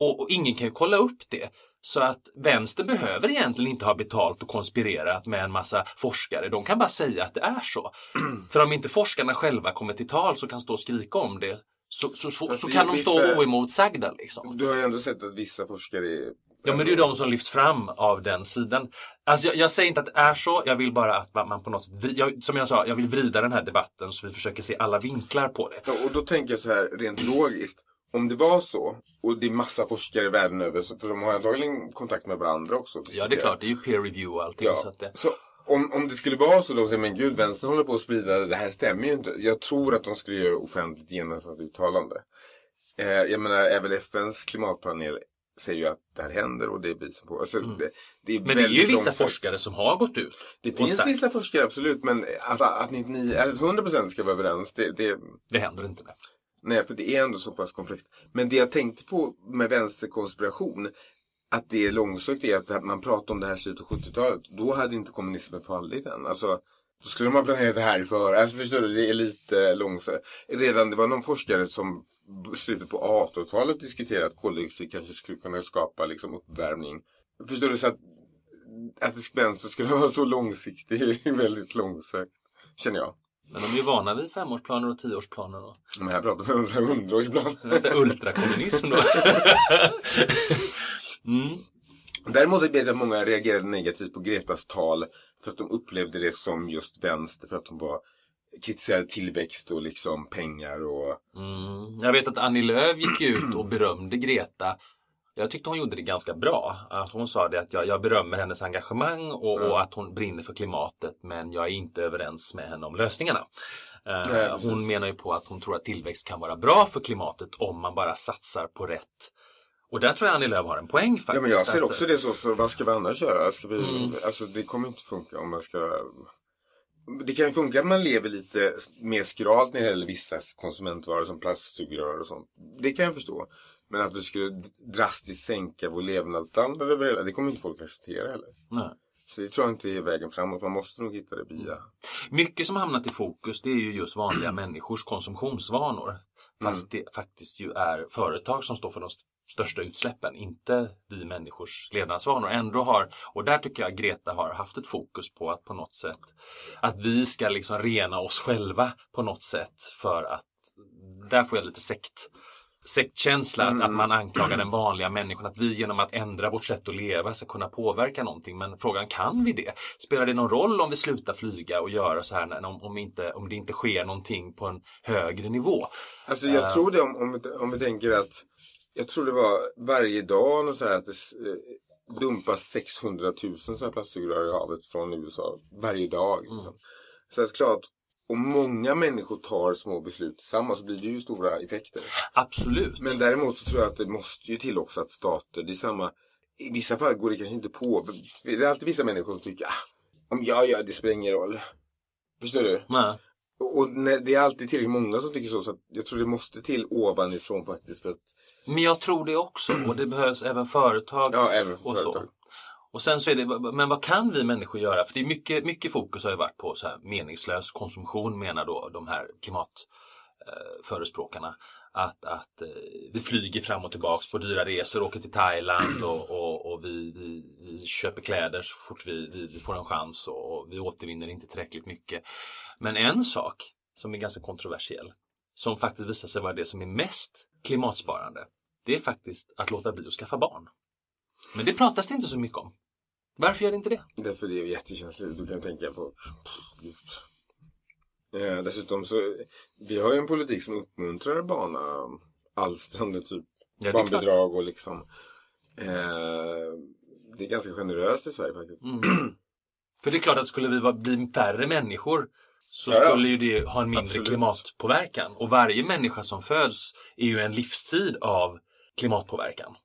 Och, och ingen kan ju kolla upp det. Så att vänstern behöver egentligen inte ha betalt och konspirerat med en massa forskare. De kan bara säga att det är så. För om inte forskarna själva kommer till tal så kan stå och skrika om det så, så, så, så kan de stå vissa- oemotsagda. Liksom. Du har ju ändå sett att vissa forskare. Ja men det är ju de som lyfts fram av den sidan. Alltså jag, jag säger inte att det är så, jag vill bara att man, man på något sätt, jag, som jag sa, jag vill vrida den här debatten så vi försöker se alla vinklar på det. Ja, och då tänker jag så här rent logiskt. Om det var så, och det är massa forskare världen över, för de har antagligen kontakt med varandra också. Ja det är klart, det är ju peer review och allting. Ja, Så att det, så om, om det skulle vara så, då säger men gud, vänstern håller på att sprida det, det här stämmer ju inte. Jag tror att de skulle göra offentligt ett uttalande. Eh, jag menar, även FNs klimatpanel säger ju att det här händer och det är bevis på. Alltså, det, det är Mm. men det är ju vissa forskare som har gått ut. Det finns sagt, vissa forskare, absolut, men att, att 99, att 100% ska vara överens, det, det, Det händer inte. Det. Nej, för det är ändå så pass komplext. Men det jag tänkte på med vänsterkonspiration, att det är långsökt är att man pratar om det här i slutet av 70-talet. Då hade inte kommunismen fallit än. Alltså, då skulle de ha planerat det här för. Alltså förstår du, det är lite långsökt. Redan, det var någon forskare som slutet på 1800-talet diskuterade att koldioxid kanske skulle kunna skapa liksom uppvärmning. Förstår du? Så att, att vänster skulle vara så långsiktig är väldigt långsökt. Känner jag. Men de är ju vana vid femårsplaner och tioårsplaner. Och, Men här pratar vi om så här hundraårsplan. lite ultrakommunism då. mm. Däremot vet jag att många reagerade negativt på Gretas tal för att de upplevde det som just vänster för att de var kritiserade tillväxt och liksom pengar och Mm. Jag vet att Annie Lööf gick ut och berömde Greta. Jag tyckte hon gjorde det ganska bra. Att hon sa det att jag, jag berömmer hennes engagemang och, och att hon brinner för klimatet men jag är inte överens med henne om lösningarna. Eh, Nej, precis. hon menar ju på att hon tror att tillväxt kan vara bra för klimatet om man bara satsar på rätt Och där tror jag Annie Lööf har en poäng faktiskt. Ja men jag ser också det så, så vad ska vi annars göra? Ska vi, Mm. Alltså det kommer inte funka om man ska Det kan ju funka att man lever lite mer skralt när det gäller vissa konsumentvaror som plastsugrör och sånt. Det kan jag förstå. Men att vi skulle drastiskt sänka vår levnadsstandard över hela, det kommer inte folk acceptera heller. Nej. Så det tror jag inte är vägen framåt. Man måste nog hitta det via... Mycket som hamnat i fokus det är ju just vanliga människors konsumtionsvanor. Mm. Fast det faktiskt ju är företag som står för de st- största utsläppen, inte vi människors levnadsvanor. Ändå har, och där tycker jag Greta har haft ett fokus på att på något sätt att vi ska liksom rena oss själva på något sätt för att där får jag lite sekt sektkänsla, att, att man anklagar den vanliga människan att vi genom att ändra vårt sätt att leva ska kunna påverka någonting. Men frågan, kan vi det? Spelar det någon roll om vi slutar flyga och göra så här när, om, om, inte, om det inte sker någonting på en högre nivå? Alltså jag Eh. tror det om, om, om vi tänker att Jag tror det var varje dag och så här att det eh, dumpas 600 000 sådana här plastsugrör i havet från USA. Varje dag. Liksom. Så att klart, om många människor tar små beslut tillsammans så blir det ju stora effekter. Absolut. Men däremot så tror jag att det måste ju till också att stater, det är samma I vissa fall går det kanske inte på. Det är alltid vissa människor som tycker ah, om jag gör det spelar ingen roll. Förstår du? Nej. Och när, det är alltid tillräckligt många som tycker så, så jag tror det måste till ovanifrån faktiskt. För att, Men jag tror det också och det behövs även företag. ja, även för och företag. så. Och sen så är det, men vad kan vi människor göra? För det är mycket, mycket fokus har ju varit på så här meningslös konsumtion menar då de här klimatförespråkarna. Eh, att, att eh, vi flyger fram och tillbaks på dyra resor, åker till Thailand och, och, och vi, vi, vi köper kläder så fort vi, vi, vi får en chans och, och vi återvinner inte tillräckligt mycket. Men en sak som är ganska kontroversiell, som faktiskt visar sig vara det som är mest klimatsparande, det är faktiskt att låta bli att skaffa barn. Men det pratas det inte så mycket om. Varför gör det inte det? Därför det är jättekänsligt. Du kan tänka på... Pff. Eh, dessutom så, vi har ju en politik som uppmuntrar barnaalstrande typ. Ja, barnbidrag och liksom. Eh, det är ganska generöst i Sverige faktiskt. Mm. För det är klart att skulle vi bli färre människor så Ja, ja. skulle ju det ha en mindre Absolut. klimatpåverkan. Och varje människa som föds är ju en livstid av klimatpåverkan.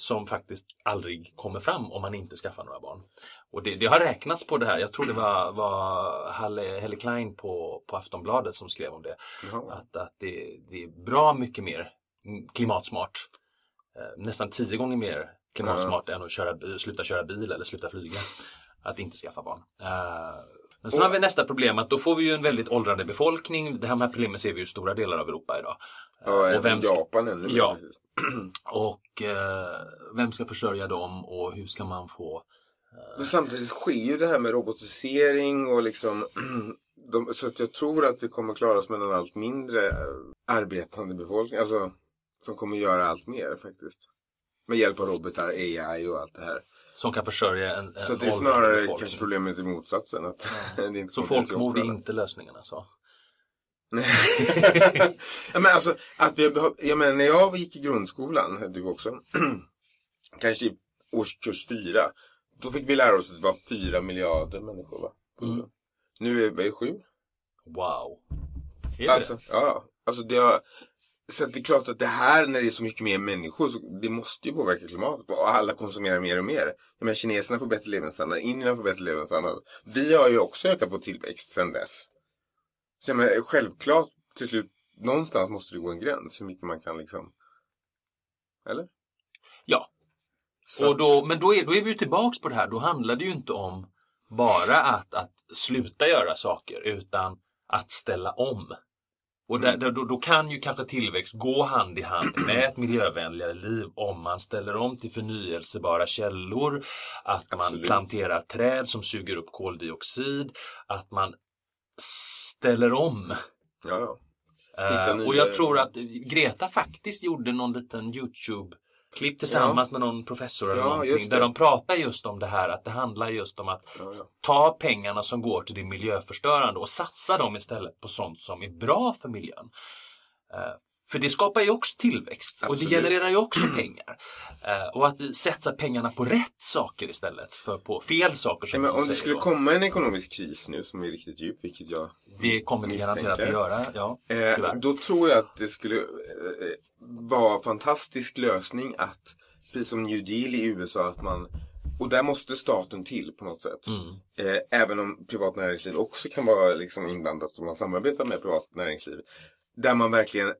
Som faktiskt aldrig kommer fram om man inte skaffar några barn. Och det, det har räknats på det här. Jag tror det var, var Halle, Helle Klein på, på Aftonbladet som skrev om det. Jaha. Att, att det, det är bra mycket mer mm, klimatsmart. Eh, nästan tio gånger mer klimatsmart än att köra, sluta köra bil eller sluta flyga. Att inte skaffa barn. Eh, men sen har vi nästa problem att då får vi ju en väldigt åldrande befolkning. Det här med problemen ser vi i stora delar av Europa idag. Eh, Ja, och vem ska, Japan ännu Ja. och eh, vem ska försörja dem och hur ska man få Men samtidigt sker ju det här med robotisering och liksom de, så att jag tror att vi kommer klara oss med en allt mindre eh, arbetande befolkning. Alltså som kommer göra allt mer faktiskt. Med hjälp av robotar, AI och allt det här. som kan försörja en, en Så det är snarare befolkning. kanske problemet i motsatsen. Att det inte Så folkmord är inte lösningen alltså? Ja, men alltså, att vi behöv, jag menar, när jag gick i grundskolan, du också, kanske i årskurs fyra, då fick vi lära oss att det var fyra miljarder människor. Va? Mm. Nu är det sju. Wow. Är det Alltså, ja, alltså det har, så det är klart att det här, när det är så mycket mer människor, så det måste ju påverka klimatet. Och alla konsumerar mer och mer. Menar, kineserna får bättre levnadsstandard, indierna får bättre levnadsstandard. Vi har ju också ökat vår tillväxt sedan dess. Så jag menar, självklart, till slut, någonstans måste det gå en gräns hur mycket man kan liksom... Eller? Ja. Så Och då, men då är, då är vi ju tillbaks på det här. Då handlar det ju inte om bara att, att sluta göra saker utan att ställa om. Och där, där, då, då kan ju kanske tillväxt gå hand i hand med ett miljövänligare liv om man ställer om till förnyelsebara källor, att man Absolut. planterar träd som suger upp koldioxid, att man ställer om. Ja, ja. Eh, Hitta och jag tror att Greta faktiskt gjorde någon liten Youtube-klipp tillsammans med någon professor eller Ja, någonting. Där de pratar just om det här att det handlar just om att ja, ja. ta pengarna som går till det miljöförstörande och satsa dem istället på sånt som är bra för miljön. För det skapar ju också tillväxt och det Absolut. genererar ju också pengar. Eh, Och att vi satsar pengarna på rätt saker istället för på fel saker som men om det skulle då. komma en ekonomisk kris nu som är riktigt djup, vilket jag Det kommer det garanterat att göra. Ja, tyvärr. då tror jag att det skulle eh, vara en fantastisk lösning att precis som New Deal i USA, att man och där måste staten till på något sätt. Eh, även om privat näringsliv också kan vara liksom inblandat om man samarbetar med privat näringsliv. Där man verkligen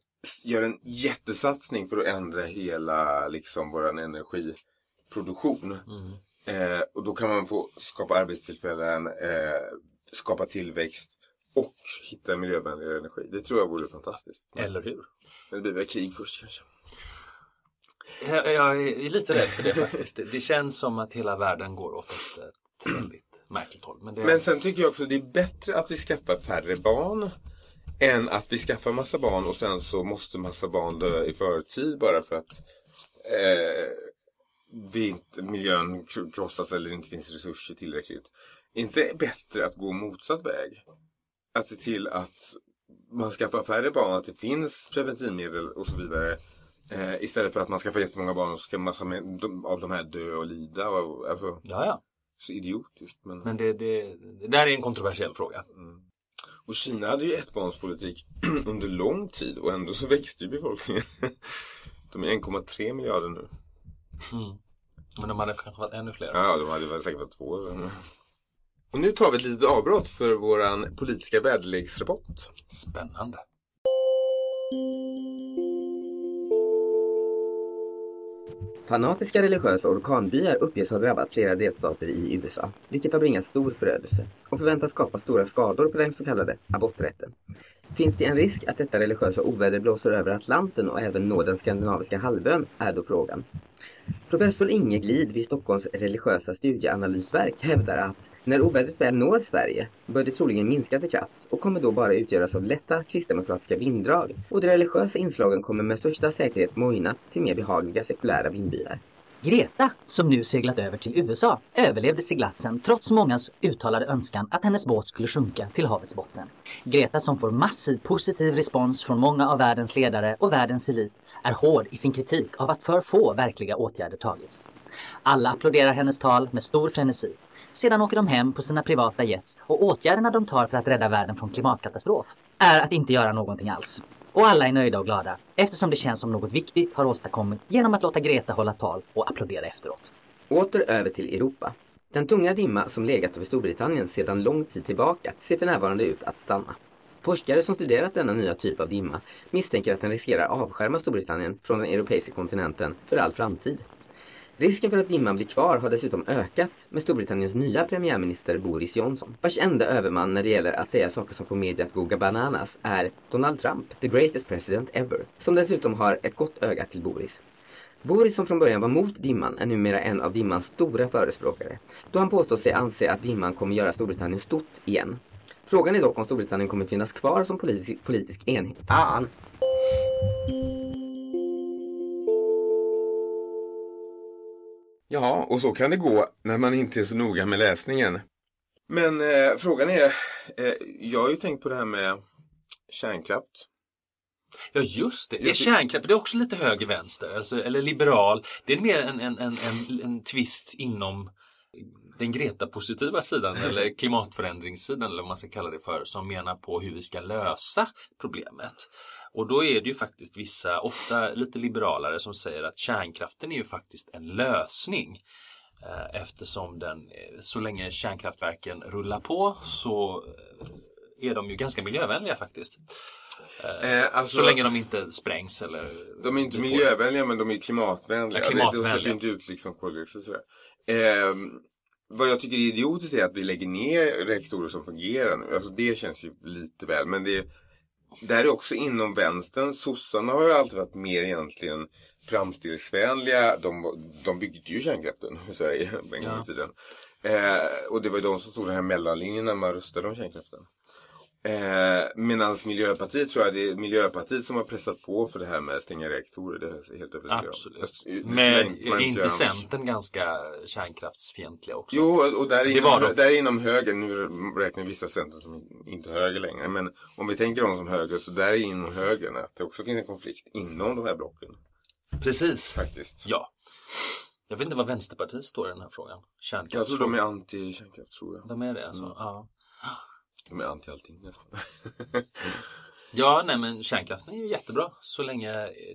gör en jättesatsning för att ändra hela liksom våran energiproduktion. Eh, och då kan man få skapa arbetstillfällen, eh, skapa tillväxt och hitta miljövänligare energi. Det tror jag vore fantastiskt. Eller hur? Men det blir väl krig först kanske. Jag, jag är lite rädd för det faktiskt. Det, det känns som att hela världen går åt ett, ett väldigt märkligt håll. Men det, Men sen tycker jag också det är bättre att vi skaffar färre barn än att vi skaffar massa barn och sen så måste massa barn dö i förtid bara för att eh, vi inte, miljön krossas eller det inte finns resurser tillräckligt. Inte bättre att gå motsatt väg? Att se till att man skaffar färre barn, att det finns preventivmedel och så vidare. Eh, istället för att man skaffar jättemånga barn och så ska massa med, de, av de här dö och lida. Och, alltså, Ja, ja. så idiotiskt. Men... Men det, det, det där är en kontroversiell fråga. Och Kina hade ju ettbarnspolitik under lång tid och ändå så växte ju befolkningen. De är 1,3 miljarder nu. Men de hade kanske varit ännu fler. Ja, de hade väl säkert varit två. Och nu tar vi ett litet avbrott för våran politiska väderleksrapport. Spännande. Fanatiska religiösa orkanbyar uppges ha drabbat flera delstater i USA, vilket har bringat stor förödelse och förväntas skapa stora skador på den så kallade aborträtten. Finns det en risk att detta religiösa oväder blåser över Atlanten och även når den skandinaviska halvön, är då frågan. Professor Inge Glid vid Stockholms religiösa studieanalysverk hävdar att när ovädret väl når Sverige bör det troligen minska till kraft och kommer då bara utgöras av lätta kristdemokratiska vinddrag och de religiösa inslagen kommer med största säkerhet mojna till mer behagliga sekulära vindbyar. Greta, som nu seglat över till USA, överlevde seglatsen trots mångas uttalade önskan att hennes båt skulle sjunka till havets botten. Greta som får massiv positiv respons från många av världens ledare och världens elit är hård i sin kritik av att för få verkliga åtgärder tagits. Alla applåderar hennes tal med stor frenesi. Sedan åker de hem på sina privata jets och åtgärderna de tar för att rädda världen från klimatkatastrof är att inte göra någonting alls. Och alla är nöjda och glada eftersom det känns som något viktigt har åstadkommits genom att låta Greta hålla tal och applådera efteråt. Åter över till Europa. Den tunga dimma som legat över Storbritannien sedan lång tid tillbaka ser för närvarande ut att stanna. Forskare som studerat denna nya typ av dimma misstänker att den riskerar avskärma Storbritannien från den europeiska kontinenten för all framtid. Risken för att dimman blir kvar har dessutom ökat med Storbritanniens nya premiärminister Boris Johnson, vars enda överman när det gäller att säga saker som får media att gå bananas är Donald Trump, the greatest president ever, som dessutom har ett gott öga till Boris. Boris som från början var mot dimman är numera en av dimmans stora förespråkare, då han påstår sig anse att dimman kommer göra Storbritannien stort igen. Frågan är dock om Storbritannien kommer finnas kvar som politisk, politisk enhet. Fan! Ja, och så kan det gå när man inte är så noga med läsningen. Men eh, frågan är, eh, jag har ju tänkt på det här med kärnkraft. Ja just det, är kärnkraft det är också lite höger-vänster, alltså, eller liberal. Det är mer en, en, en, en, en twist inom den Greta-positiva sidan eller klimatförändringssidan eller vad man ska kalla det för som menar på hur vi ska lösa problemet. Och då är det ju faktiskt vissa, ofta lite liberalare som säger att kärnkraften är ju faktiskt en lösning. Eh, Eftersom den, eh, så länge kärnkraftverken rullar på så eh, är de ju ganska miljövänliga faktiskt. Eh, alltså, Så länge de inte sprängs eller... De är inte miljövänliga men de är klimatvänliga. Ja, klimatvänliga. De släpper inte ut liksom koldioxid sådär. Eh, vad jag tycker är idiotiskt är att vi lägger ner reaktorer som fungerar nu. Alltså det känns ju lite väl. Men det där är också inom vänstern. Sossarna har ju alltid varit mer egentligen framstegsvänliga. De, de byggde ju kärnkraften i Sverige en gång i tiden. Eh, och det var ju de som stod den här mellanlinjen när man röstade om kärnkraften. Eh, Medan Miljöpartiet tror jag det är Miljöpartiet som har pressat på för det här med att stänga reaktorer. Det är helt övertygad. Absolut. Alltså, Men är inte. Centern ganska kärnkraftsfientliga också? Jo, och där var inom, de. där är inom höger, nu räknar vissa Centern som inte höger längre, men om vi tänker dem som höger så där är inom högern att det också finns en konflikt inom de här blocken. Precis. Faktiskt. Ja. Jag vet inte vad Vänsterpartiet står i den här frågan. Jag tror de är anti-kärnkraft, tror jag. De är det alltså? Mm. Ja. De är anti allting nästan. Ja, nej men kärnkraften är ju jättebra så länge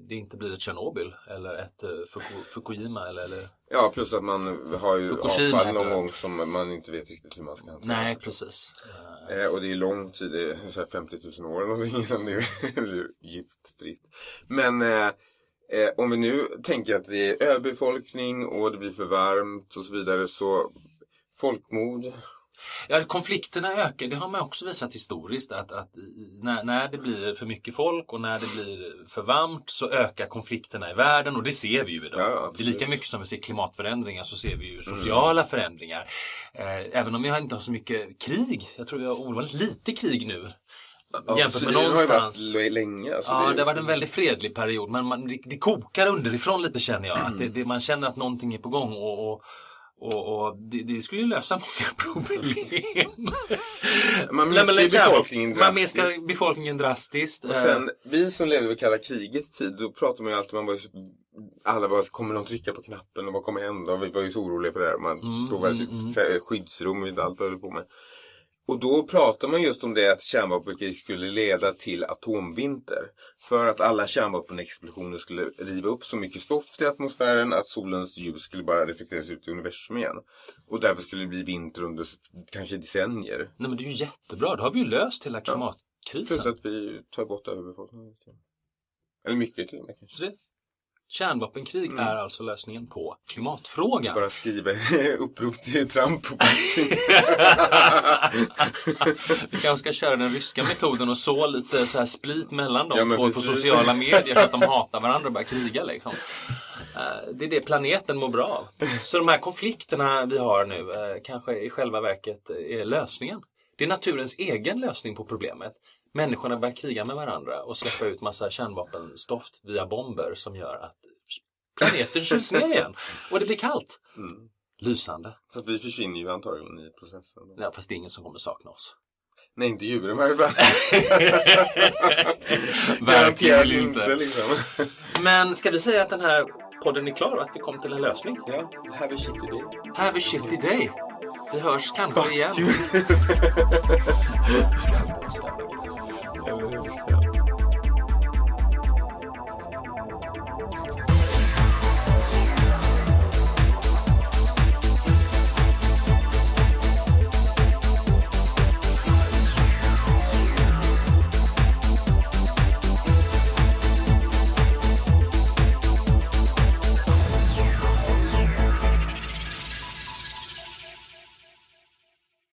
det inte blir ett Tjernobyl eller ett uh, Fuku, Fukushima eller, eller... Ja, plus att man har ju Fukushima avfall någon gång som man inte vet riktigt hur man ska hantera. Nej, precis. Eh, och det är lång tid, det är så här 50 000 år eller någonting innan det blir giftfritt. Men eh, eh, om vi nu tänker att det är överbefolkning och det blir för varmt och så vidare så folkmord. Ja, konflikterna ökar. Det har man också visat historiskt att, att när, när det blir för mycket folk och när det blir för varmt så ökar konflikterna i världen och det ser vi ju idag. Ja, det är. Mm. lika mycket som vi ser klimatförändringar så ser vi ju sociala förändringar. Eh, även om vi inte har så mycket krig. Jag tror vi har ovanligt lite krig nu. Ja, jämfört med Syrien har någonstans. varit länge. Alltså Ja, det, ju har varit en väldigt fredlig period men man, det, det kokar underifrån lite känner jag. Att det, det, man känner att någonting är på gång och, och, och, och det, det skulle ju lösa många problem. Man Nej, minskar kärnvapen- befolkningen Man minskar drastiskt. befolkningen drastiskt. Och Eh, sen, vi som levde vid kalla krigets tid, då pratade man ju alltid, var ju, så- alla var, kommer någon trycka på knappen och vad kommer hända? Och vi var ju så oroliga för det här. Man Mm, provade mm, mm, skyddsrum och allt vad på med. Och då pratar man just om det att kärnvapenkrig skulle leda till atomvinter. För att alla kärnvapenexplosioner skulle riva upp så mycket stoft i atmosfären att solens ljus skulle bara reflekteras ut i universum igen. Och därför skulle det bli vinter under kanske decennier. Nej men det är ju jättebra. Då har vi ju löst hela klimatkrisen. Plus att vi tar bort överbefolkningen. Eller mycket till och med kanske. Så det, kärnvapenkrig Mm. är alltså lösningen på klimatfrågan. Bara skriva upprop till Trump. Vi kanske ska köra den ryska metoden och så lite så här split mellan dem Ja, på sociala medier så att de hatar varandra och börjar kriga liksom. Eh, Det är det planeten mår bra av. Så de här konflikterna vi har nu eh, kanske i själva verket är lösningen. Det är naturens egen lösning på problemet. Människorna börjar kriga med varandra och släppa ut massa kärnvapenstoft via bomber som gör att planeten kyls ner igen och det blir kallt. Mm. Lysande. Så att vi försvinner ju antagligen i processen. Ja, fast det är ingen som kommer sakna oss. Nej, inte djuren i varje fall. Verkligen inte. inte liksom. Men ska vi säga att den här podden är klar och att vi kom till en lösning? Ja, have a shitty day. Have a shitty day. Vi hörs kanske Fuck igen. Oh, oh, oh, oh, oh,